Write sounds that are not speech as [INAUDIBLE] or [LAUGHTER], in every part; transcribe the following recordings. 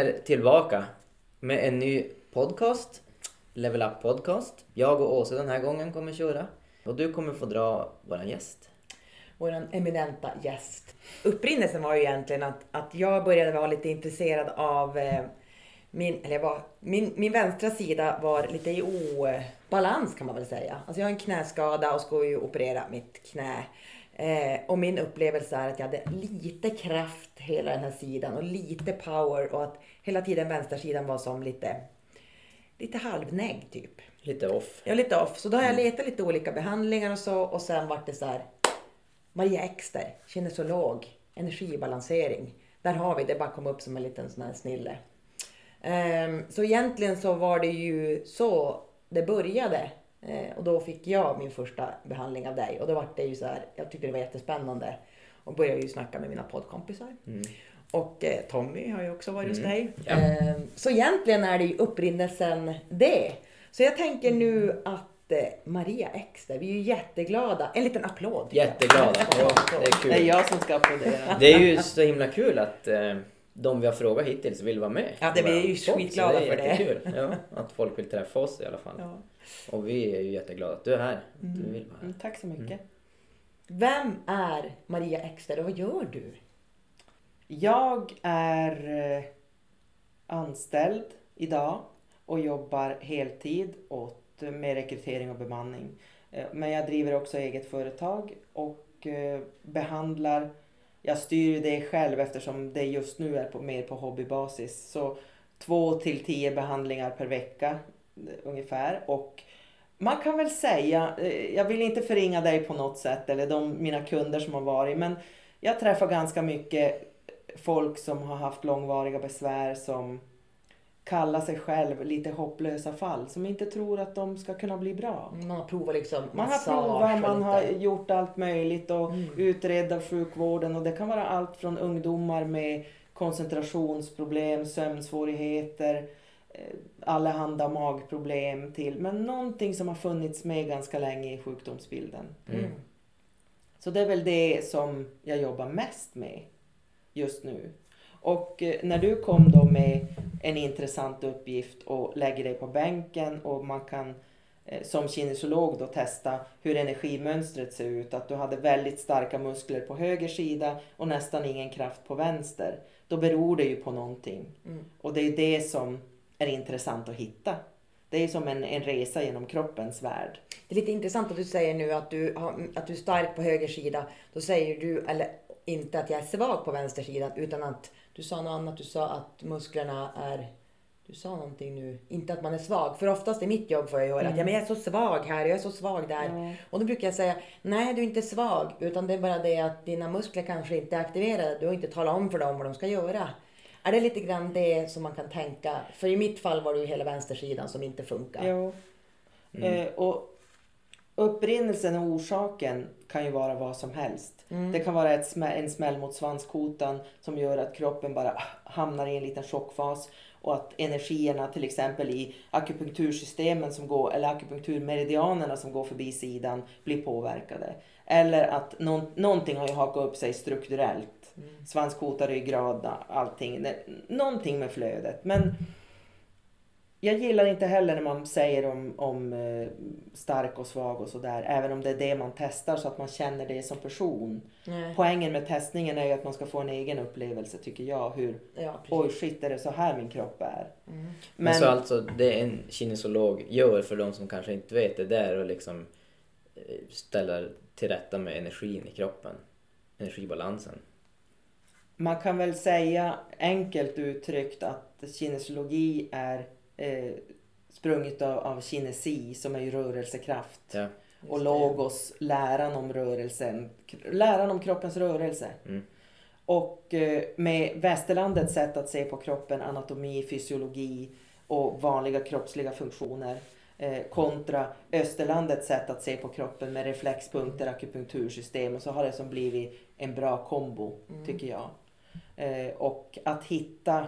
är tillbaka med en ny podcast. Level Up Podcast. Jag och Åse den här gången kommer köra. Och du kommer få dra våran gäst. Vår eminenta gäst. Upprinnelsen var ju egentligen att, att jag började vara lite intresserad av eh, min, eller jag var, min, min vänstra sida var lite i obalans kan man väl säga. Alltså jag har en knäskada och ska ju operera mitt knä. Eh, och min upplevelse är att jag hade lite kraft hela den här sidan och lite power och att hela tiden vänstersidan var som lite, lite halvnägg typ. Lite off. Ja, lite off. Så då har jag letat lite olika behandlingar och så och sen vart det så här. Maria Exter, kinesolog, energibalansering. Där har vi det, bara kom upp som en liten sån här snille. Um, så egentligen så var det ju så det började. Uh, och då fick jag min första behandling av dig. Och då var det ju så här, jag tyckte det var jättespännande. Och började ju snacka med mina poddkompisar. Mm. Och eh, Tommy har ju också varit mm. hos dig. Ja. Eh, så egentligen är det ju upprinnelsen det. Så jag tänker nu att eh, Maria Exter, vi är ju jätteglada. En liten applåd. Jätteglada. Ja, det är kul. Det är jag som ska applådera. Det är ju så himla kul att eh, de vi har frågat hittills vill vara med. Ja, det, vi är ju skitglada för det. Jättekul. Ja, att folk vill träffa oss i alla fall. Ja. Och vi är ju jätteglada att du är här. Mm. Du vill vara här. Mm, tack så mycket. Mm. Vem är Maria Exter och vad gör du? Jag är eh, anställd idag och jobbar heltid åt, eh, med rekrytering och bemanning. Eh, men jag driver också eget företag och behandlar jag styr det själv eftersom det just nu är på, mer på hobbybasis. Så två till tio behandlingar per vecka ungefär. Och man kan väl säga, jag vill inte förringa dig på något sätt eller de, mina kunder som har varit, men jag träffar ganska mycket folk som har haft långvariga besvär som kallar sig själv lite hopplösa fall som inte tror att de ska kunna bli bra. Man har provat liksom Man har provat, man har gjort allt möjligt och mm. utredd av sjukvården och det kan vara allt från ungdomar med koncentrationsproblem, sömnsvårigheter, eh, allehanda magproblem till men någonting som har funnits med ganska länge i sjukdomsbilden. Mm. Så det är väl det som jag jobbar mest med just nu. Och eh, när du kom då med en intressant uppgift och lägger dig på bänken och man kan eh, som kinesolog då testa hur energimönstret ser ut. Att du hade väldigt starka muskler på höger sida och nästan ingen kraft på vänster. Då beror det ju på någonting. Mm. Och det är det som är intressant att hitta. Det är som en, en resa genom kroppens värld. Det är lite intressant att du säger nu att du, har, att du är stark på höger sida. Då säger du, eller inte att jag är svag på vänster sida utan att du sa något annat. Du sa att musklerna är... Du sa någonting nu. Inte att man är svag. För oftast i mitt jobb får jag höra mm. att ja, men jag är så svag här jag är så svag där. Mm. Och då brukar jag säga nej du är inte svag. Utan det är bara det att dina muskler kanske inte är aktiverade. Du har inte talat om för dem vad de ska göra. Är det lite grann det som man kan tänka? För i mitt fall var det ju hela vänstersidan som inte funkar. Jo. Mm. Eh, och upprinnelsen och orsaken kan ju vara vad som helst. Mm. Det kan vara ett smä en smäll mot svanskotan som gör att kroppen bara hamnar i en liten chockfas och att energierna till exempel i akupunktursystemen som går, eller akupunkturmeridianerna som går förbi sidan blir påverkade. Eller att någon, någonting har ju hakat upp sig strukturellt. Mm. Svanskota, ryggrad, allting. Någonting med flödet. Men jag gillar inte heller när man säger om, om eh, stark och svag och sådär. Även om det är det man testar så att man känner det som person. Nej. Poängen med testningen är ju att man ska få en egen upplevelse tycker jag. Hur, ja, oj shit är det så här min kropp är. Mm. Men, Men, så alltså det en kinesolog gör för de som kanske inte vet det, det är att liksom eh, ställa till rätta med energin i kroppen. Energibalansen. Man kan väl säga enkelt uttryckt att kinesologi är eh, sprunget av, av kinesi som är ju rörelsekraft. Ja. Och logos, läran om rörelsen, läran om kroppens rörelse. Mm. Och eh, med västerlandets sätt att se på kroppen, anatomi, fysiologi och vanliga kroppsliga funktioner eh, kontra österlandets sätt att se på kroppen med reflexpunkter, akupunktursystem och så har det som blivit en bra kombo mm. tycker jag. Eh, och att hitta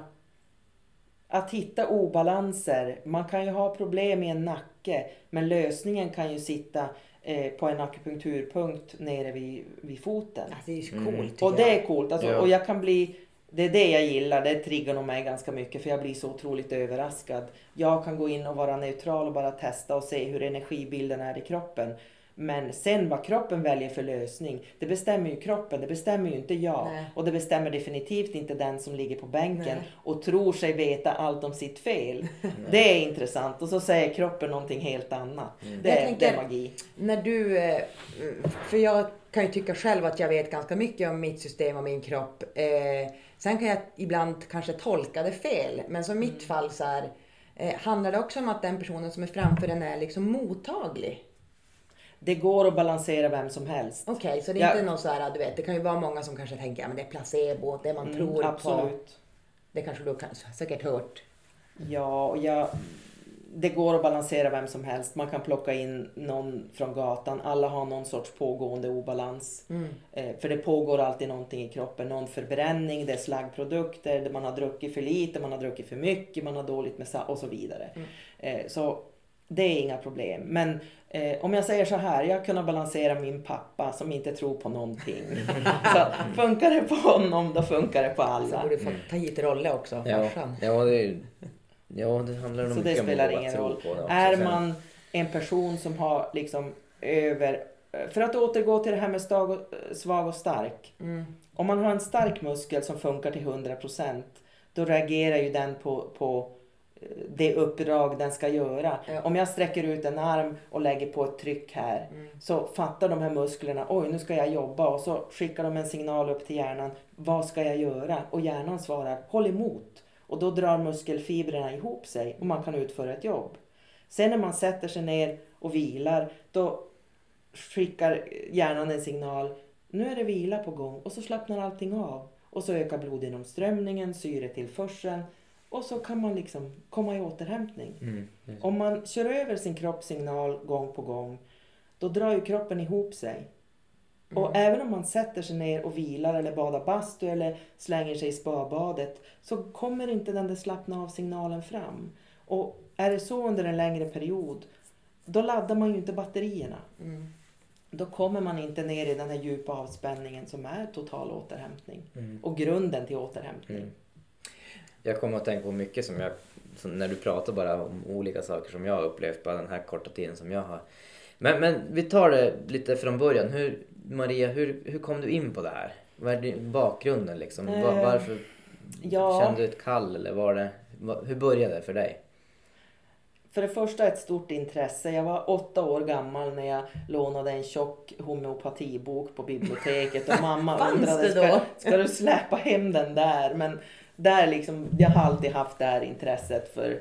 att hitta obalanser. Man kan ju ha problem i en nacke men lösningen kan ju sitta eh, på en akupunkturpunkt nere vid, vid foten. Alltså det är ju coolt. Mm. Och det är coolt. Alltså, ja. Och jag kan bli det är det jag gillar, det triggar nog mig ganska mycket för jag blir så otroligt överraskad. Jag kan gå in och vara neutral och bara testa och se hur energibilden är i kroppen. Men sen vad kroppen väljer för lösning, det bestämmer ju kroppen, det bestämmer ju inte jag. Nej. Och det bestämmer definitivt inte den som ligger på bänken Nej. och tror sig veta allt om sitt fel. [LAUGHS] Det är intressant och så säger kroppen någonting helt annat. Det, Jag är, tänker- det är magi. När du, eh, för jag kan ju tycka själv att jag vet ganska mycket om mitt system och min kropp. Eh, sen kan jag ibland kanske tolka det fel. Men som mitt fall så här, eh, handlar det också om att den personen som är framför en är liksom mottaglig. Det går att balansera vem som helst. Okej, så det är Ja. inte någon så här, du vet, det kan ju vara många som kanske tänker, ja men det är placebo, det man tror Mm, på. absolut. Det kanske du kan, säkert hört. Ja, och jag, det går att balansera vem som helst. Man kan plocka in någon från gatan. Alla har någon sorts pågående obalans. Mm. Eh, för det pågår alltid någonting i kroppen. Någon förbränning, det är slaggprodukter, man har druckit för lite, man har druckit för mycket, man har dåligt med och så vidare. Mm. Eh, så det är inga problem. Men eh, om jag säger så här, jag har kunnat balansera min pappa som inte tror på någonting. [LAUGHS] så funkar det på honom, då funkar det på Så alla. borde du få ta hit Rolle också, Ja, farsan. ja, det, är ja, det handlar nog Så det mycket om spelar våga ingen roll. det också. Är Sen- man en person som har liksom över... För att återgå till det här med stag och, svag och stark. Mm. Om man har en stark muskel som funkar till 100% då reagerar ju den på, på eh, det uppdrag den ska göra. Ja. Om jag sträcker ut en arm och lägger på ett tryck här Mm. så fattar de här musklerna, oj nu ska jag jobba och så skickar de en signal upp till hjärnan, vad ska jag göra? Och hjärnan svarar, håll emot. Och då drar muskelfibrerna ihop sig och man kan utföra ett jobb. Sen när man sätter sig ner och vilar, då skickar hjärnan en signal, nu är det vila på gång och så slappnar allting av. Och så ökar blodgenomströmningen, syretillförseln och så kan man liksom komma i återhämtning. Mm. Om man kör över sin kroppssignal gång på gång, då drar ju kroppen ihop sig. Och även om man sätter sig ner och vilar eller badar bastu eller slänger sig i spabadet så kommer inte den där slappna av signalen fram. Och är det så under en längre period, då laddar man ju inte batterierna. Mm. Då kommer man inte ner i den här djupa avspänningen som är total återhämtning. Mm. Och grunden till återhämtning. Jag kommer att tänka på mycket som jag, som när du pratar bara om olika saker som jag har upplevt bara den här korta tiden som jag har. Men, men vi tar det lite från början. Hur, Maria, hur, hur kom du in på det här? Vad är din bakgrunden liksom? Var, Eh, varför ja. kände du ett kall eller var det, hur började det för dig? För det första ett stort intresse. Jag var åtta år gammal när jag lånade en tjock homeopatibok på biblioteket och mamma [LAUGHS] undrade det ska, då?" ska du släpa hem den där? Men där liksom, jag har alltid haft det här intresset för,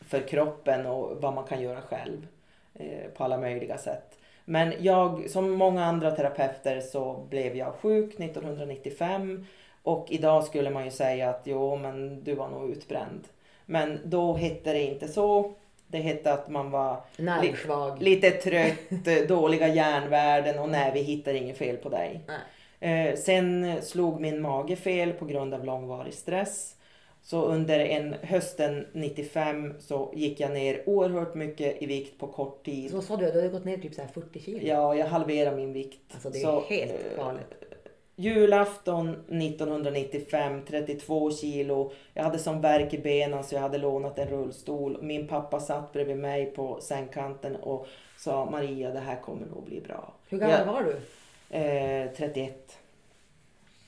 för kroppen och vad man kan göra själv eh, på alla möjliga sätt. Men jag, som många andra terapeuter så blev jag sjuk 1995 och idag skulle man ju säga att jo men du var nog utbränd. Men då hette det inte så. Det hette att man var Nervsvag. lite trött, [LAUGHS] dåliga järnvärden och nej vi hittar inget fel på dig. Nej. Eh, sen slog min mage fel på grund av långvarig stress. Så under en hösten 95 så gick jag ner oerhört mycket i vikt på kort tid. Så sa du, du hade gått ner typ så här 40 kilo. Ja, jag halverade min vikt. Alltså det är Så, helt eh, galet. Julafton 1995, 32 kilo. Jag hade som värk i benen så jag hade lånat en rullstol. Min pappa satt bredvid mig på sängkanten och sa Maria det här kommer nog bli bra. Hur gammal Jag- var du? Eh, 31.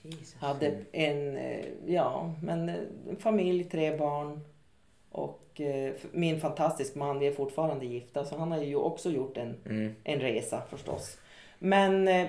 Jesus. Hade en, eh, ja, men eh, en familj, tre barn. Och eh, min fantastisk man, vi är fortfarande gifta, så han har ju också gjort en, Mm. en resa förstås. Men eh,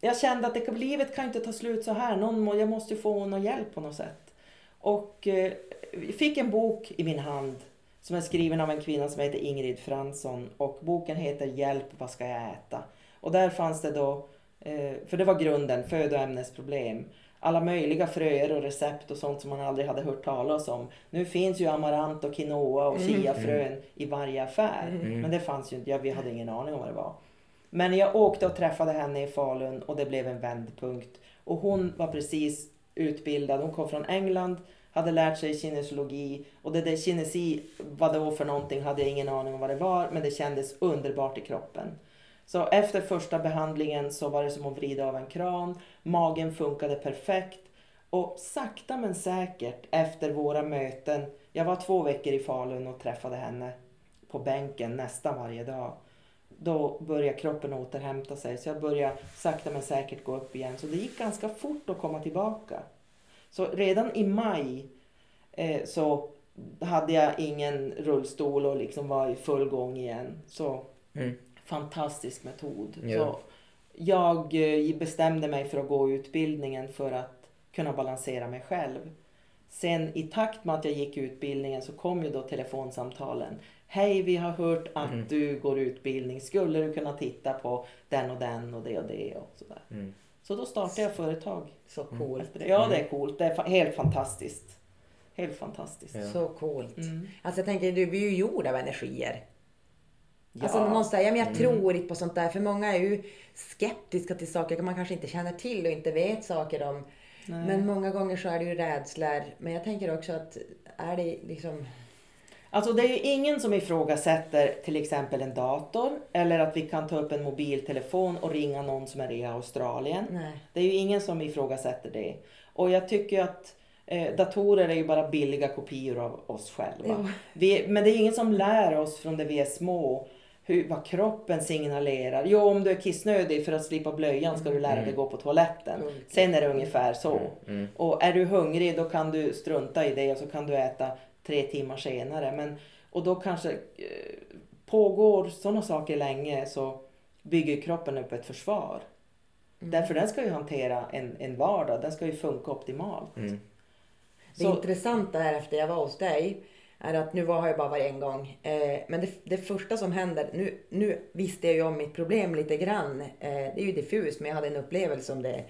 jag kände att det, livet kan inte ta slut så här. Någon, må- jag måste ju få någon hjälp på något sätt. Och eh, jag fick en bok i min hand som är skriven av en kvinna som heter Ingrid Fransson. Och boken heter Hjälp, vad ska jag äta? Och där fanns det då, eh, för det var grunden, födoämnesproblem. Alla möjliga fröer och recept och sånt som man aldrig hade hört talas om. Nu finns ju amarant och quinoa och chiafrön i varje affär. Mm. Men det fanns ju inte, ja, vi hade ingen aning om vad det var. Men jag åkte och träffade henne i Falun och det blev en vändpunkt. Och hon var precis utbildad, hon kom från England, hade lärt sig kinesiologi och det där kinesi, vad det var för någonting hade jag ingen aning om vad det var men det kändes underbart i kroppen. Så efter första behandlingen så var det som att vrida av en kran. Magen funkade perfekt. Och sakta men säkert efter våra möten. Jag var två veckor i Falun och träffade henne på bänken nästan varje dag. Då började kroppen återhämta sig. Så jag började sakta men säkert gå upp igen. Så det gick ganska fort att komma tillbaka. Så redan i maj eh, så hade jag ingen rullstol och liksom var i full gång igen. Så Mm fantastisk metod. Ja. Så jag eh, bestämde mig för att gå utbildningen för att kunna balansera mig själv. Sen i takt med att jag gick utbildningen så kom ju då telefonsamtalen. Hej, vi har hört att Mm. du går utbildning. Skulle du kunna titta på den och den och det och det och sådär. Mm. Så då startade jag företag. Så coolt. efter det. Ja, det är coolt. Det är fa- helt fantastiskt. Helt fantastiskt. Ja. Så coolt. Mm. Alltså jag tänker, du, vi är ju gjorda av energier. Alltså Ja. när någon säger, men jag tror inte på sånt där. För många är ju skeptiska till saker man kanske inte känner till och inte vet saker om. Nej. Men många gånger så är det ju rädslor. Men jag tänker också att är det liksom... Alltså det är ju ingen som ifrågasätter till exempel en dator eller att vi kan ta upp en mobiltelefon och ringa någon som är i Australien. Nej. Det är ju ingen som ifrågasätter det. Och jag tycker att eh, datorer är ju bara billiga kopior av oss själva. Ja. Vi, men det är ingen som lär oss från det vi är små hur, vad kroppen signalerar. Jo, om du är kissnödig för att slippa blöjan ska du lära dig gå på toaletten. Mm. Sen är det ungefär så. Mm. Och är du hungrig då kan du strunta i det och så kan du äta tre timmar senare. Men, och då kanske eh, pågår sådana saker länge så bygger kroppen upp ett försvar. Mm. Därför den ska ju hantera en, en vardag, den ska ju funka optimalt. Mm. Det Så- intressanta är efter jag var hos dig är att nu var har jag bara varit en gång. Eh, men det, det första som händer, nu, nu visste jag ju om mitt problem lite grann. Eh, det är ju diffust men jag hade en upplevelse om det.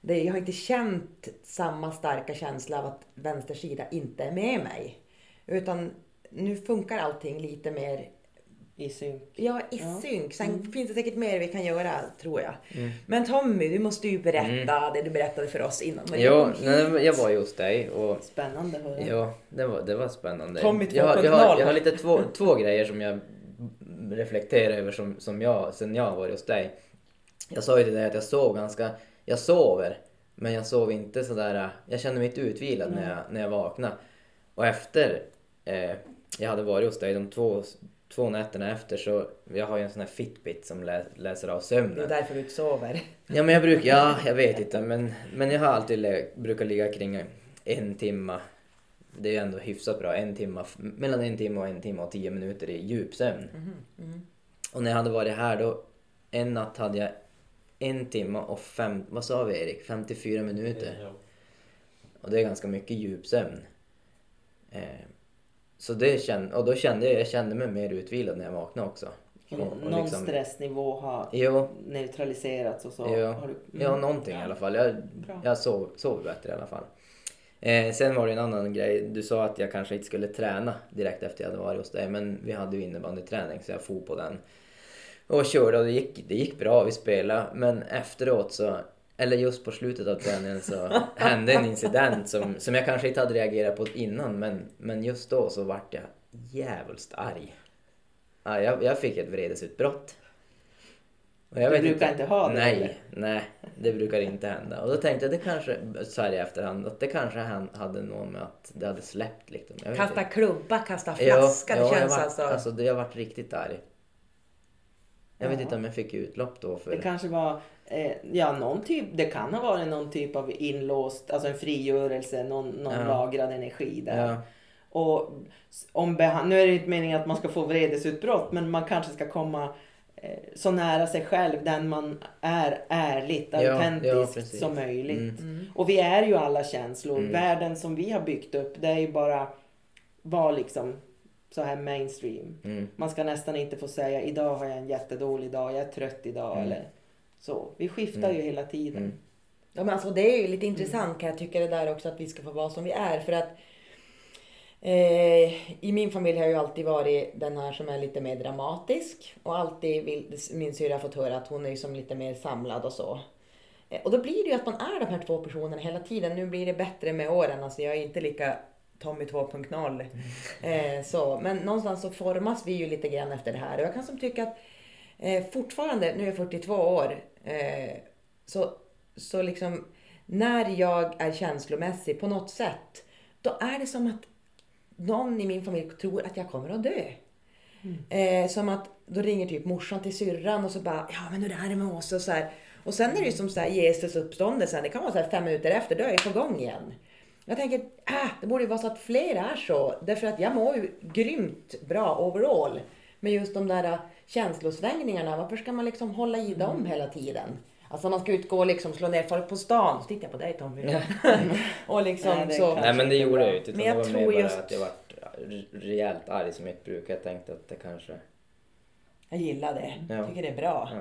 det. Jag har inte känt samma starka känsla av att vänster sida inte är med mig. Utan nu funkar allting lite mer i synk. Ja, i Ja. synk. Sen finns det säkert mer vi kan göra, tror jag. Mm. Men Tommy, du måste ju berätta det du berättade för oss innan. Ja, nej, jag var ju hos dig och Spännande att höra. ja, det var, det var spännande. Tommy jag, har- jag, har, 2.0. jag har lite två, två grejer som jag reflekterar över som, som jag, sen jag varit hos dig. Jag sa ju till dig att jag sov ganska, jag sover, men jag sov inte sådär, jag kände mig inte utvilad när, jag, när jag vaknade. Och efter eh, jag hade varit hos dig de två, två nätterna efter så, jag har ju en sån här Fitbit som lä, läser av Det är sömnen. därför du inte sover. Ja men jag brukar, ja [LAUGHS] jag vet inte men, men jag har alltid brukar ligga kring en timma. Det är ju ändå hyfsat bra, en timma, mellan en timme och en timme och tio minuter i djupsömn. Mhm, Och när jag hade varit här då, en natt hade jag en timme och fem, vad sa vi Erik, 54 minuter. Ja. Och det är ganska mycket djupsömn. Så det kände, och då kände jag, jag kände mig mer utvilad när jag vaknade också. Och, och Någon liksom- stressnivå har Jo, neutraliserats och så. Ja, Har du, ja Mm. någonting i alla fall. Jag, Bra. jag sov, sov bättre i alla fall. Eh, sen var det en annan grej. Du sa att jag kanske inte skulle träna direkt efter jag hade varit hos dig. Men vi hade ju innebandyträning så jag for på den. Och körde och det gick, det gick bra. Vi spelade. Men efteråt så, eller just på slutet av träningen så hände en incident som, som jag kanske inte hade reagerat på innan. Men, men just då så vart jag jävligt arg. Ja, jag, jag fick ett vredesutbrott. Och jag Du vet brukar inte ha det, Nej, eller? nej, det brukar inte hända. Och då tänkte jag, det kanske, så här i efterhand, att det kanske han hade något med att det hade släppt liksom. Jag vet Kasta inte. klubba, kasta Ja, flaska. ja, det jag känns vart, alltså... alltså. det- Jag varit riktigt arg. Jag vet Ja. inte om jag fick utlopp då för... Det kanske var, eh, ja någon typ, det kan ha varit någon typ av inlåst, alltså en frigörelse, någon, någon Ja. lagrad energi där. Ja, Och om nu är det inte meningen att man ska få vredesutbrott men man kanske ska komma eh, så nära sig själv, den man är ärligt, Ja, autentiskt som möjligt. Mm. Mm. Och vi är ju alla känslor. Mm. Världen som vi har byggt upp, det är ju bara var liksom så här mainstream. mm, Man ska nästan inte få säga idag har jag en jättedålig dag, jag är trött idag Mm. eller så. Vi skiftar Mm. ju hela tiden. Mm. Ja, men alltså, det är ju lite intressant kan jag tycka det där också att vi ska få vara som vi är. För att eh, i min familj har jag ju alltid varit den här som är lite mer dramatisk. Och alltid vill, min syrra har fått höra att hon är ju som lite mer samlad och så. Eh, och då blir det ju att man är de här två personerna hela tiden. Nu blir det bättre med åren. Alltså jag är inte lika Tommy 2.0. Eh, så. Men någonstans så formas vi ju lite grann efter det här. Och jag kan som tycka att fortfarande, nu är jag 42 år, eh, så, så liksom när jag är känslomässig på något sätt, då är det som att någon i min familj tror att jag kommer att dö. Eh, som att då ringer typ morsan till syrran och så bara, ja men hur är det med oss? Och, så här. och sen är det ju som så här, Jesus uppståndelse, det kan vara så här fem minuter efter, då är jag på gång igen. Jag tänker, äh, det borde ju vara så att fler är så. Därför att jag mår ju grymt bra overall. Men just de där känslosvängningarna, varför ska man liksom hålla i dem hela tiden? Alltså man ska utgå och liksom slå ner folk på stan. Så tittar jag på dig Tommy. [LAUGHS] och liksom Nej, så. Nej men det gjorde jag ju inte. Men jag det var tror bara just- att jag var rejält arg som mitt bruk. Jag tänkte att det kanske... Jag gillar det. Ja. Jag tycker det är bra. Ja.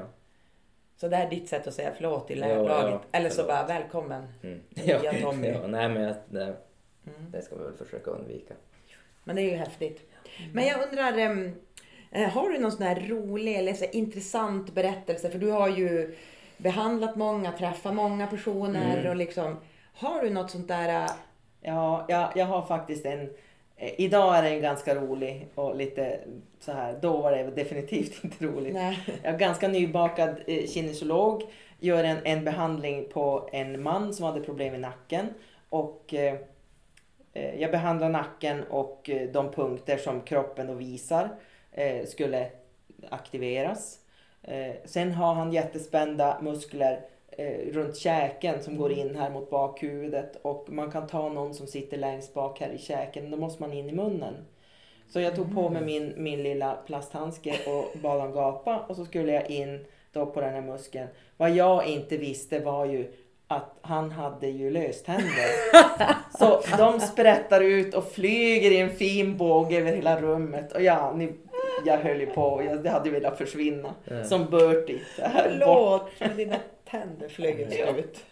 Så det är ditt sätt att säga förlåt till Ja, laget. ja, Eller så förlåt. bara välkommen. Mm. Nya Tommy. ja, nej men jag, det, Mm. det ska vi väl försöka undvika. Men det är ju häftigt. Men jag undrar, eh, har du någon sån här rolig eller så intressant berättelse? För du har ju behandlat många, träffat många personer Mm. och liksom. Har du något sånt där? eh, Ja, jag, jag har faktiskt en... Eh, idag är den ganska rolig och lite så här. Då var det definitivt [LAUGHS] inte roligt. Nej. Jag är ganska nybakad eh, kinesolog. Gör en, en behandling på en man som hade problem i nacken. Och eh, eh, jag behandlar nacken och eh, de punkter som kroppen då visar eh, skulle aktiveras. Eh, sen har han jättespända muskler eh, runt käken som går in här mot bakhuvudet och man kan ta någon som sitter längst bak här i käken, då måste man in i munnen. Så jag tog på mig min, min lilla plasthandske och bad honom gapa och så skulle jag in då på den här muskeln. Vad jag inte visste var ju att han hade ju löständer. [LAUGHS] Så de sprättar ut och flyger i en fin båge över hela rummet. Och ja, ni, jag höll ju på, jag hade velat försvinna. Ja. Som Bertie. Förlåt, men dina tänder flög ut.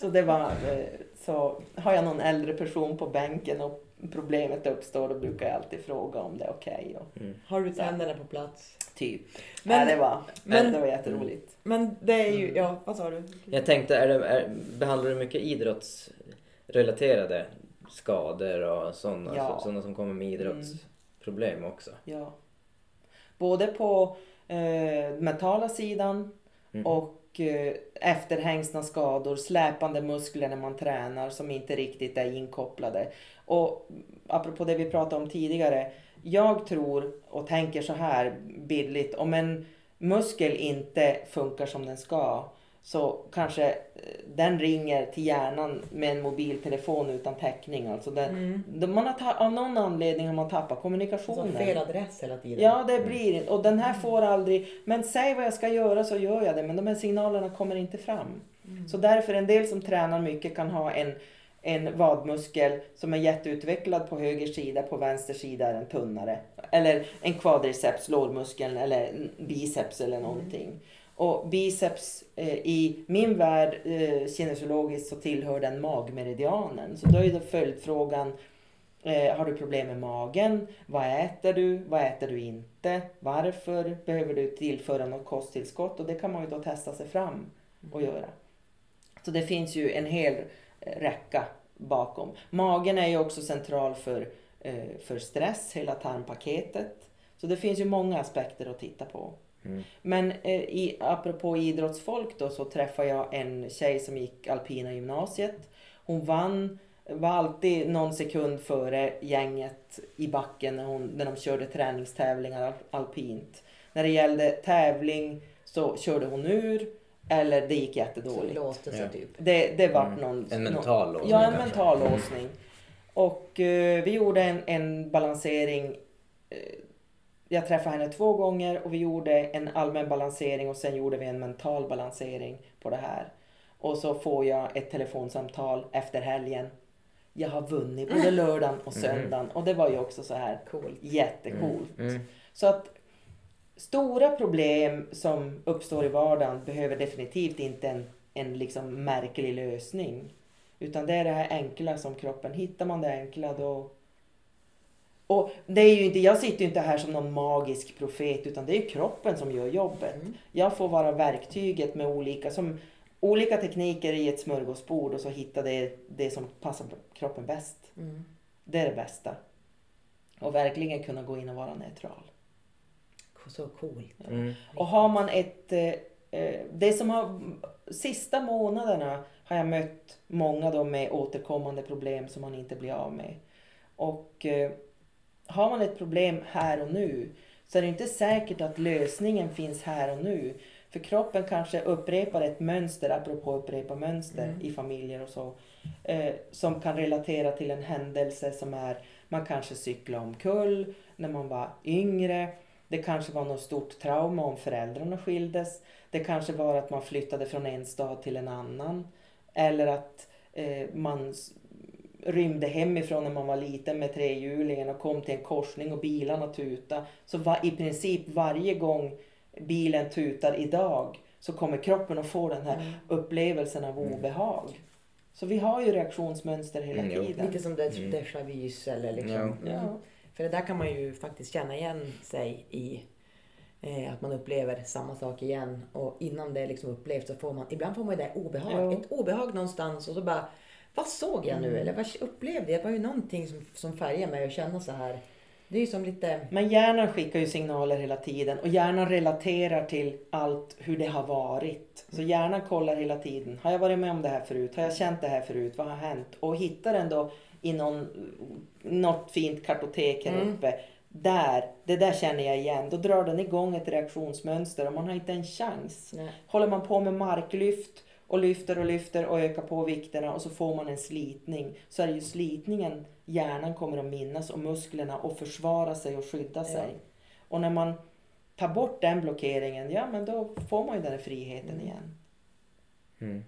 Så det var, eh, så har jag någon äldre person på bänken och problemet uppstår då brukar jag alltid fråga om det är okej. och Har du tänderna på plats? typ. Men- Men, det, var, men- det var jätteroligt. Men det är ju, ja vad sa du? Jag tänkte, är det, är, behandlar du mycket idrottsrelaterade skador och sådana, Ja. Mm. sådana som kommer med idrottsproblem också? Ja. Både på eh, mentala sidan Mm. och eh, efterhängsna skador, släpande muskler när man tränar som inte riktigt är inkopplade. Och apropå det vi pratade om tidigare. Jag tror och tänker så här bildligt. Om en muskel inte funkar som den ska så kanske eh, den ringer till hjärnan med en mobiltelefon utan täckning. Alltså den, Mm. man har av någon anledning har man tappat Alltså kommunikationen. fel adress hela tiden. Ja, det blir inte. Och den här får aldrig... Men säg vad jag ska göra så gör jag det. Men de här signalerna kommer inte fram. Så därför en del som tränar mycket kan ha en, en vadmuskel som är jätteutvecklad på höger sida, på vänster sida är den tunnare. Eller en quadriceps, lårmuskeln, eller biceps eller någonting. Och biceps eh, i min värld, eh, kinesologiskt, så tillhör den magmeridianen. Så då är det följdfrågan, eh, har du problem med magen? Vad äter du? Vad äter du inte? Varför behöver du tillföra något kosttillskott? Och det kan man ju då testa sig fram och göra. Så det finns ju en hel eh, räcka bakom. Magen är ju också central för, eh, för stress, hela tarmpaketet. Så det finns ju många aspekter att titta på. Mm. Men eh, i, apropå idrottsfolk då så träffade jag en tjej som gick alpina gymnasiet. Hon vann, var alltid någon sekund före gänget i backen när, hon, när de körde träningstävlingar al- alpint. När det gällde tävling så körde hon ur eller det gick Så jättedåligt. låste sig Ja. typ. Det, det vart Mm. någon... En mental låsning Ja, en kanske. mental låsning. Och eh, vi gjorde en, en balansering. Eh, jag träffade henne två gånger och vi gjorde en allmän balansering och sen gjorde vi en mental balansering på det här. Och så får jag ett telefonsamtal efter helgen. Jag har vunnit både lördagen och söndagen och det var ju också så här Coolt. jättecoolt. Mm. Så att stora problem som uppstår i vardagen behöver definitivt inte en, en liksom märklig lösning. Utan det är det här enkla som kroppen, hittar man det enkla då... Och det är ju inte, jag sitter ju inte här som någon magisk profet utan det är ju kroppen som gör jobbet. Mm. Jag får vara verktyget med olika, som, olika tekniker i ett smörgåsbord och så hitta det, det som passar kroppen bäst. Mm. Det är det bästa. Och verkligen kunna gå in och vara neutral. så coolt. Mm. Och har man ett... eh, eh, Det som har... Sista månaderna har jag mött många då med återkommande problem som man inte blir av med. Och eh, har man ett problem här och nu så är det inte säkert att lösningen finns här och nu. För kroppen kanske upprepar ett mönster, apropå upprepa mönster Mm. i familjer och så. Eh, som kan relatera till en händelse som är, man kanske cyklade omkull när man var yngre. Det kanske var något stort trauma om föräldrarna skildes. Det kanske var att man flyttade från en stad till en annan. Eller att eh, man rymde hemifrån när man var liten med trehjulingen och kom till en korsning och bilarna tutade. Så var, i princip varje gång bilen tutar idag så kommer kroppen att få den här Mm. upplevelsen av obehag. Så vi har ju reaktionsmönster hela Mm, tiden. Lite som det Mm. déjà vus eller liksom. Ja. Mm. Ja. För det där kan man ju faktiskt känna igen sig i. Eh, att man upplever samma sak igen och innan det är liksom upplevt så får man, ibland får man ju det obehag, Ja. ett obehag någonstans och så bara, vad såg jag nu Mm. eller vad upplevde jag? Det var ju någonting som, som färgade mig att känna så här. Det är ju som lite, Men hjärnan skickar ju signaler hela tiden och hjärnan relaterar till allt hur det har varit. Så hjärnan kollar hela tiden. Har jag varit med om det här förut? Har jag känt det här förut? Vad har hänt? Och hittar den då i någon, något fint kartotek här Mm. uppe. Där, det där känner jag igen. Då drar den igång ett reaktionsmönster och man har inte en chans. nej, Håller man på med marklyft och lyfter och lyfter och ökar på vikterna och så får man en slitning. Så är det ju slitningen hjärnan kommer att minnas och musklerna och försvara sig och skydda sig. Och när man tar bort den blockeringen, ja men då får man ju den här friheten Mm. igen. Mm.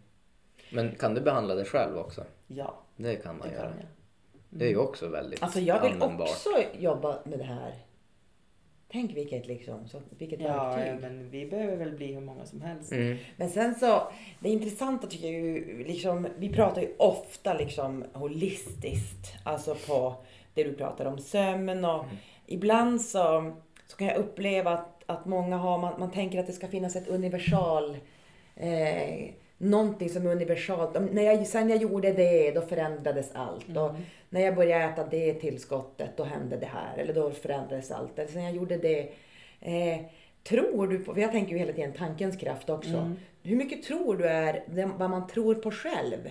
Men kan du behandla dig själv också? Ja, Det kan man det göra. kan jag. Det är ju också väldigt Alltså jag vill användbart. också jobba med det här. Tänk vilket liksom, så, vilket Ja, verktyg. ja, men vi behöver väl bli hur många som helst. Mm. Men sen så, det intressanta tycker jag ju, liksom, vi pratar ju ofta liksom holistiskt, alltså på det du pratar om, sömn och ibland så, så kan jag uppleva att, att många har, man, man tänker att det ska finnas ett universal, eh, någonting som är universalt. När jag, sen jag gjorde det, då förändrades allt. Och när jag började äta det tillskottet, då hände det här. Eller då förändrades allt. Eller sen jag gjorde det. Eh, tror du på, för jag tänker ju hela tiden tankens kraft också. Mm. Hur mycket tror du är vad man tror på själv?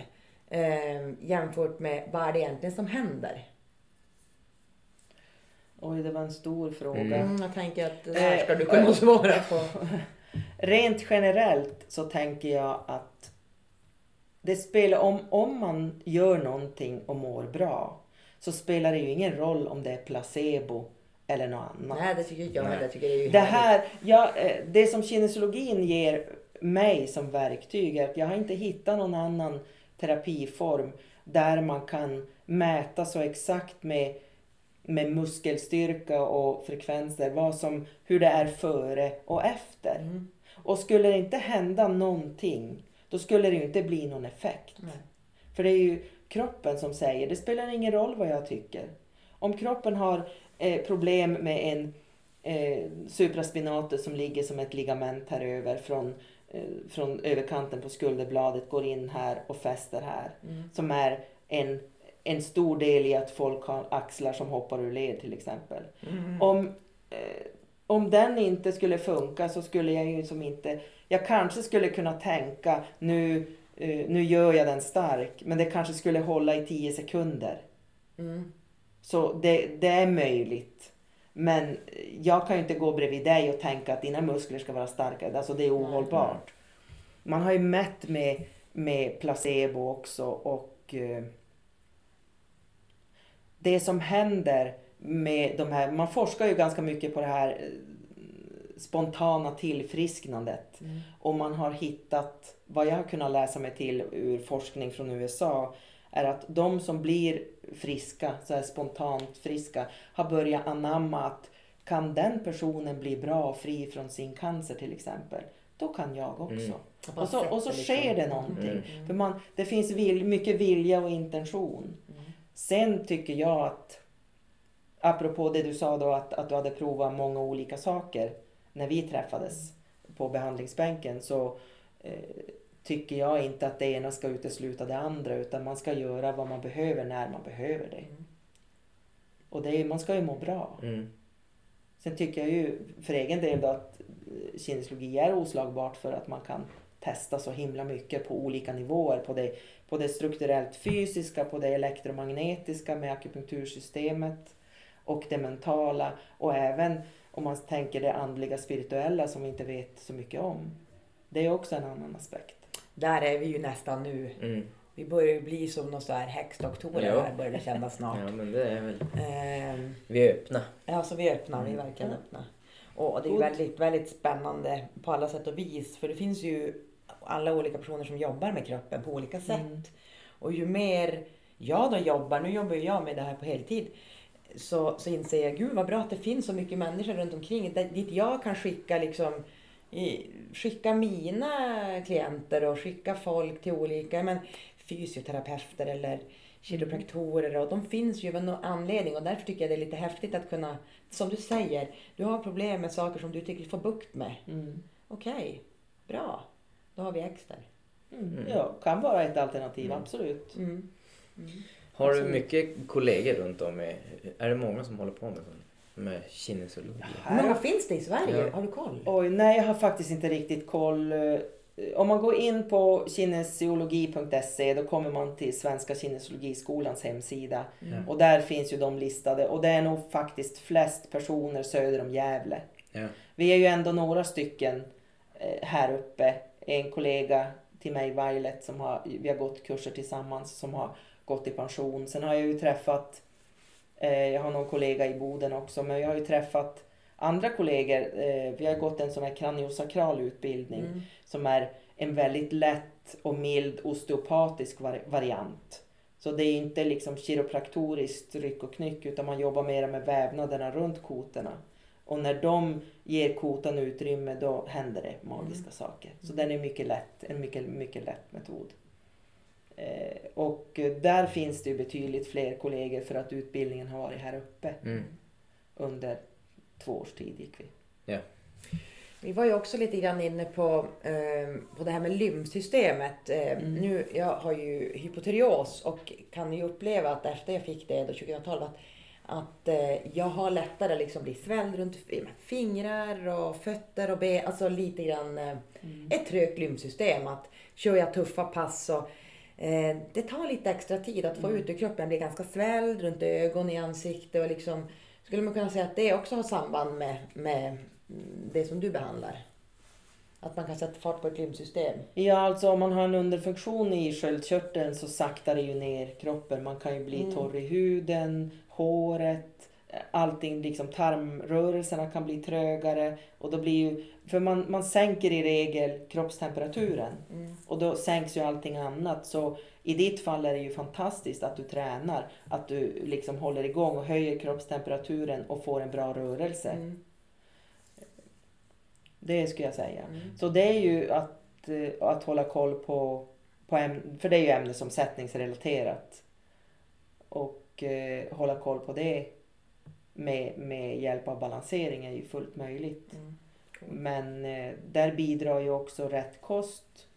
Eh, jämfört med vad är det egentligen som händer? Oj, det var en stor fråga. Mm. Mm, jag tänker att det här Eh, ska du kunna svara på. [LAUGHS] Rent generellt så tänker jag att det spelar om, om man gör någonting och mår bra så spelar det ju ingen roll om det är placebo eller något annat. Nej, det tycker jag Nej. heller. Jag tycker det är ju Det här, ja, eh, det som kinesiologin ger mig som verktyg är att jag har inte hittat någon annan terapiform där man kan mäta så exakt med, med muskelstyrka och frekvenser vad som, hur det är före och efter. Mm. Och skulle det inte hända någonting, då skulle det ju inte bli någon effekt. Nej. För det är ju kroppen som säger, det spelar ingen roll vad jag tycker. Om kroppen har eh, problem med en eh, supraspinatus som ligger som ett ligament här över från, eh, från överkanten på skulderbladet, går in här och fäster här. Mm. Som är en, en stor del i att folk har axlar som hoppar ur led till exempel. Mm. Om, eh, om den inte skulle funka så skulle jag ju som inte... Jag kanske skulle kunna tänka nu, eh, nu gör jag den stark men det kanske skulle hålla i 10 sekunder. Mm. Så det, det är möjligt. Men jag kan ju inte gå bredvid dig och tänka att dina muskler ska vara starkare. Alltså det är ohållbart. Man har ju mätt med, med placebo också och eh, det som händer med de här, man forskar ju ganska mycket på det här eh, spontana tillfrisknandet. Mm. Och man har hittat, vad jag har kunnat läsa mig till ur forskning från USA, är att de som blir friska, så här spontant friska, har börjat anamma att kan den personen bli bra och fri från sin cancer till exempel, då kan jag också. Mm. Att man Och så, och så sker det någonting. Mm. För man, det finns vil, mycket vilja och intention. Sen tycker jag att, apropå det du sa då att, att du hade provat många olika saker när vi träffades på behandlingsbänken så eh, tycker jag inte att det ena ska utesluta det andra utan man ska göra vad man behöver när man behöver det. Mm. Och det man ska ju må bra. Mm. Sen tycker jag ju för egen del då att eh, kinesiologi är oslagbart för att man kan testa så himla mycket på olika nivåer. På det, på det strukturellt fysiska, på det elektromagnetiska med akupunktursystemet och det mentala och även om man tänker det andliga spirituella som vi inte vet så mycket om. Det är också en annan aspekt. Där är vi ju nästan nu. Mm. Vi börjar ju bli som någon så här häxdoktorer Ja. här börjar det kännas snart. [LAUGHS] Ja, men det är väl... Ehm, Vi är öppna. Ja, så vi är öppna. Vi är Mm. verkligen öppna. Och det är väldigt, väldigt spännande på alla sätt och vis. För det finns ju alla olika personer som jobbar med kroppen på olika sätt. Mm. Och ju mer jag då jobbar, nu jobbar ju jag med det här på heltid. Så, så inser jag, gud vad bra att det finns så mycket människor runt omkring där- dit jag kan skicka liksom i, skicka mina klienter och skicka folk till olika men, fysioterapeuter eller kiropraktorer och de finns ju av någon anledning och därför tycker jag det är lite häftigt att kunna, som du säger, du har problem med saker som du tycker du får bukt med. Mm. Okej, bra. Då har vi Exter. Mm. Ja, kan vara ett alternativ, Mm. absolut. Mm. Har du mycket kollegor runt om? I, är det många som håller på med, sånt? med kinesiologi? Hur många finns det i Sverige? Ja. Har du koll? Oj, nej jag har faktiskt inte riktigt koll. Eh, Om man går in på kinesiologi.se då kommer man till Svenska kinesiologiskolans hemsida. Mm. Och där finns ju de listade och det är nog faktiskt flest personer söder om Gävle. Ja. Vi är ju ändå några stycken eh, här uppe. En kollega till mig, Violet, som har, vi har gått kurser tillsammans som har gått i pension. Sen har jag ju träffat, eh, jag har någon kollega i Boden också, men jag har ju träffat andra kollegor. Eh, vi har gått en sån här kraniosakral utbildning Mm. som är en väldigt lätt och mild osteopatisk vari- variant. Så det är inte liksom kiropraktoriskt ryck och knyck utan man jobbar mer med vävnaderna runt kotorna. Och när de ger kotan utrymme då händer det magiska saker. Så den är mycket lätt, en mycket, mycket lätt metod. Eh, och där finns det ju betydligt fler kollegor för att utbildningen har varit här uppe. Mm. Under två års tid gick vi. Vi var ju också lite grann inne på, eh, på det här med lymfsystemet. Eh, Mm. Nu, jag har ju hypotyreos och kan ju uppleva att efter jag fick det då 2012 att, att eh, jag har lättare liksom bli svälld runt fingrar och fötter och ben. Alltså lite grann eh, ett trögt lymfsystem. Att kör jag tuffa pass så eh, det tar lite extra tid att få Mm. ut ur kroppen. Jag blir ganska svälld runt ögon, i ansikte och liksom skulle man kunna säga att det också har samband med, med mm, det som du behandlar? Att man kan sätta fart på ett lymfsystem? Ja, alltså om man har en underfunktion i sköldkörteln så saktar det ju ner kroppen. Man kan ju bli Mm. torr i huden, håret, allting liksom tarmrörelserna kan bli trögare. Och då blir ju, för man, man sänker i regel kroppstemperaturen Mm. och då sänks ju allting annat. Så i ditt fall är det ju fantastiskt att du tränar, att du liksom håller igång och höjer kroppstemperaturen och får en bra rörelse. Mm. Det skulle jag säga. Mm. Så det är ju att, eh, att hålla koll på, på ämne, för det är ju ämnesomsättningsrelaterat. Och eh, hålla koll på det med, med hjälp av balansering är ju fullt möjligt. Mm. Men eh, där bidrar ju också rätt kost.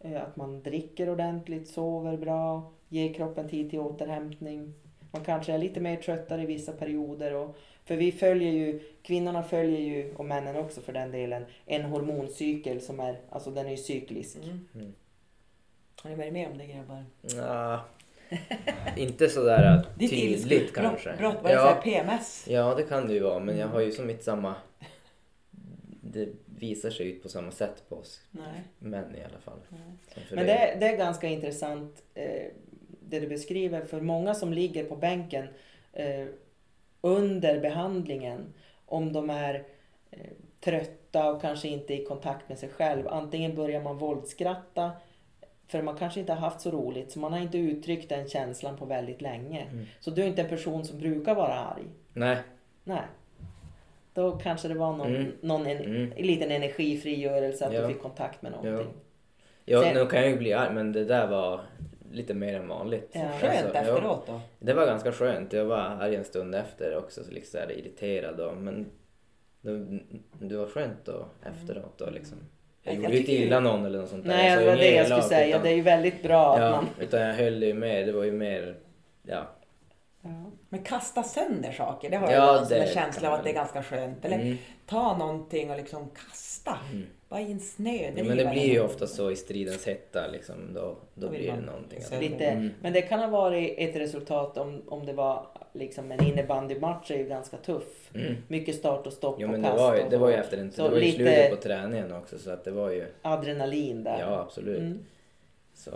Eh, att man dricker ordentligt, sover bra, ger kroppen tid till återhämtning. Man kanske är lite mer tröttare i vissa perioder. Och, för vi följer ju, kvinnorna följer ju, och männen också för den delen, en hormoncykel som är, alltså den är ju cyklisk. Mm. Mm. Har ni varit med om det grabbar? Nja, inte sådär Ditt tydligt ilsk- kanske. Brott, vad är ja, PMS? ja, det kan det ju vara. Men jag har ju som mitt samma... Det visar sig ut på samma sätt på oss Nej. män i alla fall. Men det, det är ganska intressant eh, det du beskriver. För många som ligger på bänken eh, under behandlingen, om de är eh, trötta och kanske inte i kontakt med sig själv. Antingen börjar man våldskratta för man kanske inte har haft så roligt så man har inte uttryckt den känslan på väldigt länge. Mm. Så du är inte en person som brukar vara arg. Nej. Nej. Då kanske det var någon, Mm. någon en, Mm. en liten energifrigörelse att Ja. du fick kontakt med någonting. Ja, Sen- nu kan jag ju bli arg men det där var lite mer än vanligt. Ja. Skönt Alltså, ja. efteråt då? Det var ganska skönt. Jag var arg en stund efter också, så liksom så här irriterad och, men det, det var skönt då efteråt då liksom. Jag Jag gjorde inte illa någon eller något sånt där. Nej, det var det jag skulle säga. utan- Det är ju väldigt bra att Ja, man... utan jag höll ju med. Det var ju mer, ja. Men kasta sönder saker, det har Ja, jag en det känsla av att det är ganska skönt. Eller Mm. ta någonting och liksom kasta. Bara i en snö. Ja, men det blir ju ofta så i stridens hetta liksom. Då, då blir det någonting. Att, Lite, Mm. Men det kan ha varit ett resultat om, om det var liksom en innebandymatch är ju ganska tuff. Mm. Mycket start och stopp Jo och men det kast var ju, och det så. var ju efter en, Så det var ju lite- slutet på träningen också så att det var ju, adrenalin där. ja absolut. Mm. Så.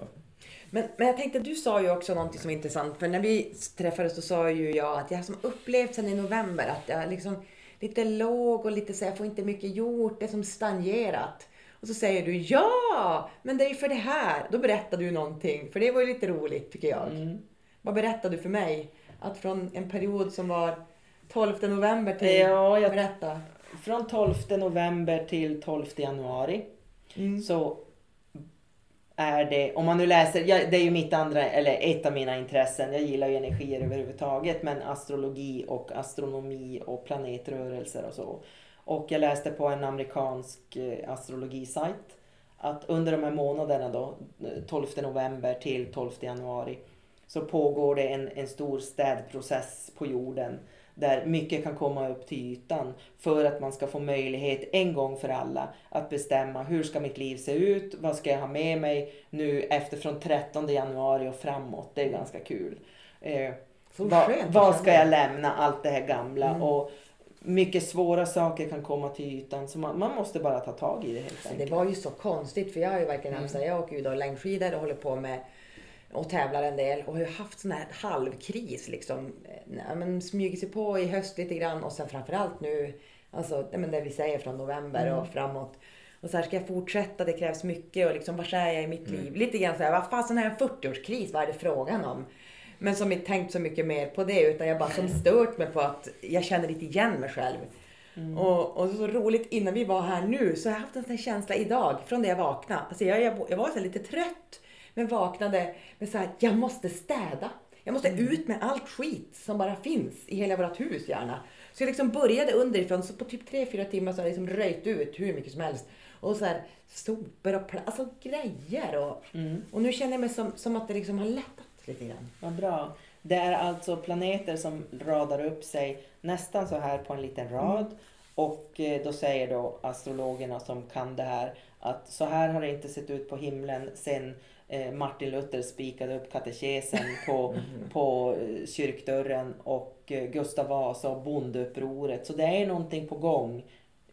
Men, men jag tänkte, du sa ju också någonting som är intressant. För när vi träffades så sa ju jag att jag som upplevt sen i november att jag liksom lite låg och lite så jag får inte mycket gjort. Det är som stagnerat. Och så säger du ja, men det är ju för det här. Då berättar du någonting. För det var ju lite roligt tycker jag. Mm. Vad berättade du för mig? Att från en period som var 12 november till... Ja, jag- Berätta. Från 12 november till 12 januari Mm. så är det, om man nu läser, ja, det är ju mitt andra, eller ett av mina intressen. Jag gillar ju energier överhuvudtaget, men astrologi och astronomi och planetrörelser och så. Och jag läste på en amerikansk eh, astrologisajt att under de här månaderna då, eh, 12 november till 12 januari, så pågår det en, en stor städprocess på jorden där mycket kan komma upp till ytan för att man ska få möjlighet en gång för alla att bestämma hur ska mitt liv se ut, vad ska jag ha med mig nu efter från 13 januari och framåt. Det är ganska kul. Eh, vad, vad ska jag lämna allt det här gamla Mm. och mycket svåra saker kan komma till ytan så man, man måste bara ta tag i det helt enkelt. det var ju så konstigt för jag har ju verkligen haft så här, jag åker ju då längdskidor och håller på med och tävlar en del och har ju haft sån här halvkris liksom. Nej, men smugit sig på i höst lite grann och sen framförallt nu, alltså men det vi säger från november och framåt. Och så här, ska jag fortsätta? Det krävs mycket och liksom, var är jag i mitt liv? Lite grann så här, vad fasen är en 40-årskris? Vad är det frågan om? Men som inte tänkt så mycket mer på det utan jag bara som stört mig på att jag känner lite igen mig själv. Och, och så roligt innan vi var här nu så har jag haft en sån här känsla idag från det jag vaknade. Alltså jag, jag, jag var så lite trött men vaknade med så här, jag måste städa. Jag måste ut med allt skit som bara finns i hela vårt hus gärna. Så jag liksom började underifrån, så på typ 3-4 timmar så har jag liksom röjt ut hur mycket som helst. Och så här sopor och pla- alltså grejer. Och, och nu känner jag mig som, som att det liksom har lättat lite grann. Vad bra. Det är alltså planeter som radar upp sig nästan så här på en liten rad. Och eh, då säger då astrologerna som kan det här att så här har det inte sett ut på himlen sen Martin Luther spikade upp katekesen på, [LAUGHS] på eh, kyrkdörren och eh, Gustav Vasa och bondeupproret. Så det är någonting på gång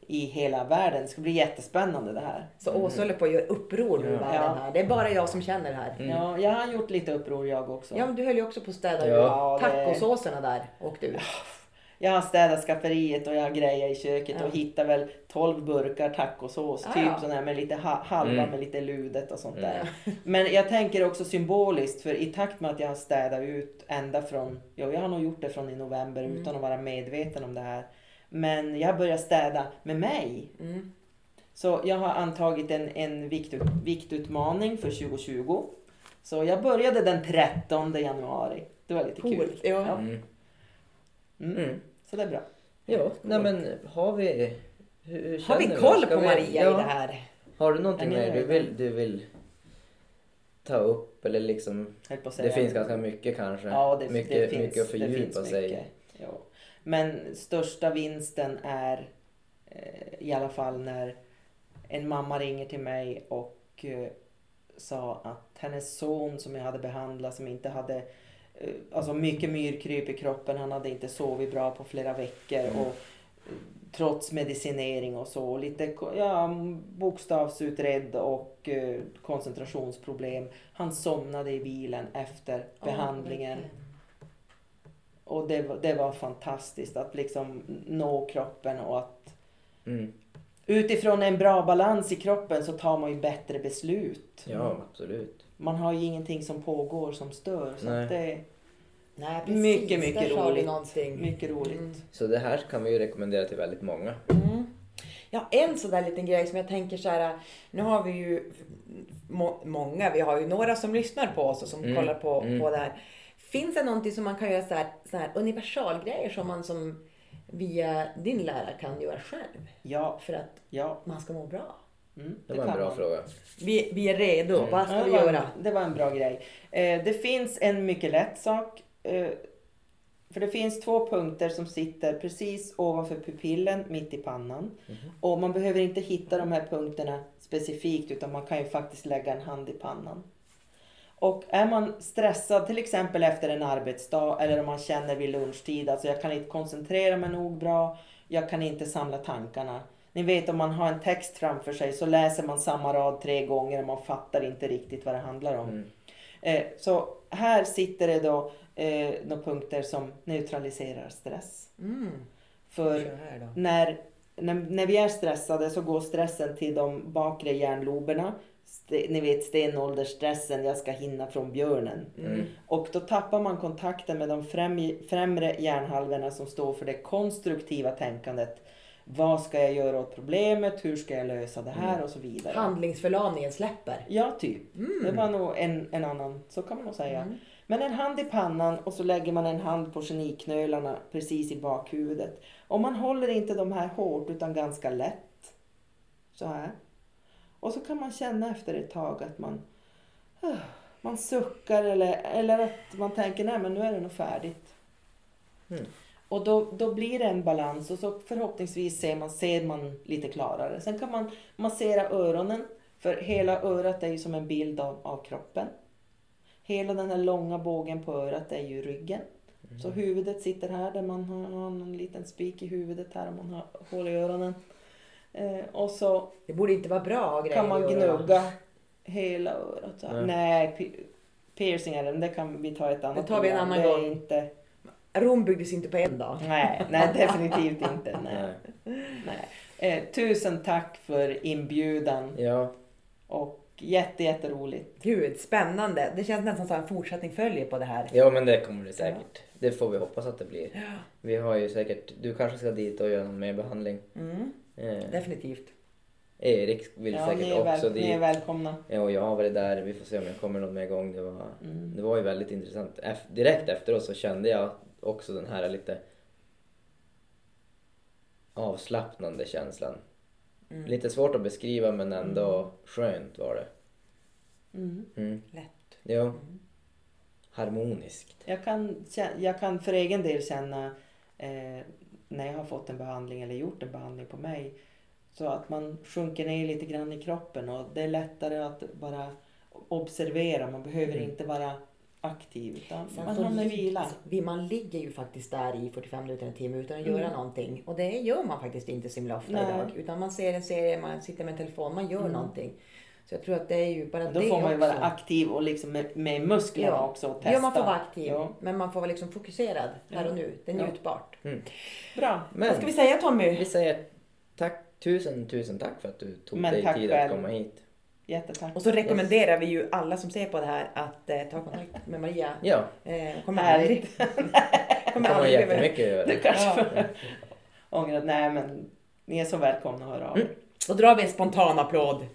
i hela världen. Det ska bli jättespännande det här. Så Åsa håller på att göra uppror nu i världen här. Det är bara jag som känner det här. Ja, jag har gjort lite uppror jag också. Ja men du höll ju också på att städa Ja. tacosåserna där. Åkte ut. Jag har städat skafferiet och jag har grejer i köket Ja. och hittar väl 12 burkar tacosås. Ah, typ ja. sån här med lite ha- halva Mm. med lite ludet och sånt där. Men jag tänker också symboliskt för i takt med att jag har städat ut ända från, ja jag har nog gjort det från i november Mm. utan att vara medveten om det här. Men jag har börjat städa med mig. Mm. Så jag har antagit en, en viktut, viktutmaning för 2020. Så jag började den 13 januari. Det var lite kul. Coolt. Ja. Ja. Mm. Mm. Så det är bra. Ja, nej men har vi... Hur, hur Har vi koll på vi- Maria ja. i det här? Har du någonting mer du vill, du vill ta upp eller liksom... Det finns ganska mycket kanske. Ja, det, mycket, det finns, mycket att fördjupa sig. Ja. Men största vinsten är eh, i alla fall när en mamma ringer till mig och eh, sa att hennes son som jag hade behandlat som inte hade alltså mycket myrkryp i kroppen, han hade inte sovit bra på flera veckor Mm. och eh, trots medicinering och så, lite ja, bokstavsutredd och eh, koncentrationsproblem. Han somnade i bilen efter behandlingen. Och det, det var fantastiskt att liksom nå kroppen och att Mm. utifrån en bra balans i kroppen så tar man ju bättre beslut. Ja, absolut. Man har ju ingenting som pågår som stör. Så Nej. att det är Nej, precis. Mycket, mycket Där roligt. någonting. mycket roligt. Mm. Så det här kan vi ju rekommendera till väldigt många. Mm. Ja, en sån där liten grej som jag tänker så här. Nu har vi ju må, många, vi har ju några som lyssnar på oss och som Mm, kollar på, mm. på det här. Finns det någonting som man kan göra så här, så här universalgrejer som man som via din lärare kan göra själv? Ja, För att ja. man ska må bra. Mm, Det var en bra man. fråga. Vi, vi är redo. Mm. Vad ska Ja, vi det, göra? en, det var en bra grej. Eh, det finns en mycket lätt sak. Eh, För det finns två punkter som sitter precis ovanför pupillen, mitt i pannan. Och man behöver inte hitta de här punkterna specifikt utan man kan ju faktiskt lägga en hand i pannan. Och är man stressad till exempel efter en arbetsdag eller om man känner vid lunchtid, alltså jag kan inte koncentrera mig nog bra, jag kan inte samla tankarna. Ni vet om man har en text framför sig så läser man samma rad tre gånger och man fattar inte riktigt vad det handlar om. Mm. Eh, så här sitter det då eh, några punkter som neutraliserar stress. Mm. För när, när, när vi är stressade så går stressen till de bakre hjärnloberna. Ni vet stenåldersstressen, jag ska hinna från björnen. Mm. Och då tappar man kontakten med de främ, främre hjärnhalvorna som står för det konstruktiva tänkandet. Vad ska jag göra åt problemet? Hur ska jag lösa det här? Och så vidare. Handlingsförlamningen släpper. Ja, typ. Det var nog en, en annan, så kan man nog säga. Men en hand i pannan och så lägger man en hand på geniknölarna precis i bakhuvudet. Och man håller inte de här hårt utan ganska lätt. Så här. Och så kan man känna efter ett tag att man, man suckar eller, eller att man tänker nej men nu är det nog färdigt. Mm. Och då, då blir det en balans och så förhoppningsvis ser man, ser man lite klarare. Sen kan man massera öronen. För hela örat är ju som en bild av, av kroppen. Hela den här långa bågen på örat är ju ryggen. Så huvudet sitter här där man har, har en liten spik i huvudet här om man har hål i öronen. Eh, och så Det borde inte vara bra grejer kan man gnugga hela örat. Här. Nej. Nej, pi- piercingar det kan vi ta ett annat tar vi en annan det är gång. Inte, Rom byggdes inte på en dag. nej, nej, [LAUGHS] definitivt inte. Nej. Nej. Eh, tusen tack för inbjudan Ja, och jätte, jätteroligt. Gud, spännande. Det känns nästan som en fortsättning följer på det här. ja men det kommer det säkert. Det får vi hoppas att det blir. Vi har ju säkert, du kanske ska dit och göra någon mer behandling. Mm, Eh, definitivt. Erik vill Ja, säkert ni, är också väl, ni dit. är välkomna. Ja, och jag har varit där. Vi får se om jag kommer någon mer gång. Det var, Mm. det var ju väldigt intressant. Direkt efteråt så kände jag också den här lite avslappnande känslan. Mm. Lite svårt att beskriva men ändå skönt var det. Mm. Mm. Lätt. Ja. Harmoniskt. Jag, kan, jag kan för egen del känna eh, när jag har fått en behandling eller gjort en behandling på mig så att man sjunker ner lite grann i kroppen och det är lättare att bara observera. Man behöver Mm. inte vara aktiv utan Sen man hamnar i vila. alltså, vi- Man ligger ju faktiskt där i 45 minuter, en timme utan att Mm. göra någonting. Och det gör man faktiskt inte så himla ofta Nej. idag. Utan man ser en serie, man sitter med en telefon, man gör Mm. någonting. Så jag tror att det är ju bara Då det får man ju också. vara aktiv och liksom med, med musklerna Ja. också och testa. Ja, man får vara aktiv. Ja. Men man får vara liksom fokuserad här Ja. och nu. Det är Ja. njutbart. Bra. Men Vad ska vi säga Tommy? vi säger tack, tusen, tusen tack för att du tog Men dig tid själv. att komma hit. Jättetack. Och så rekommenderar vi ju alla som ser på det här att eh, ta kontakt med Maria. Ja, Eh, kommer aldrig... [LAUGHS] det kommer kommer aldrig jättemycket att göra. Du kanske Ja. får ångra. Nej men ni är så välkomna att höra av. Mm. Då drar vi en spontan applåd.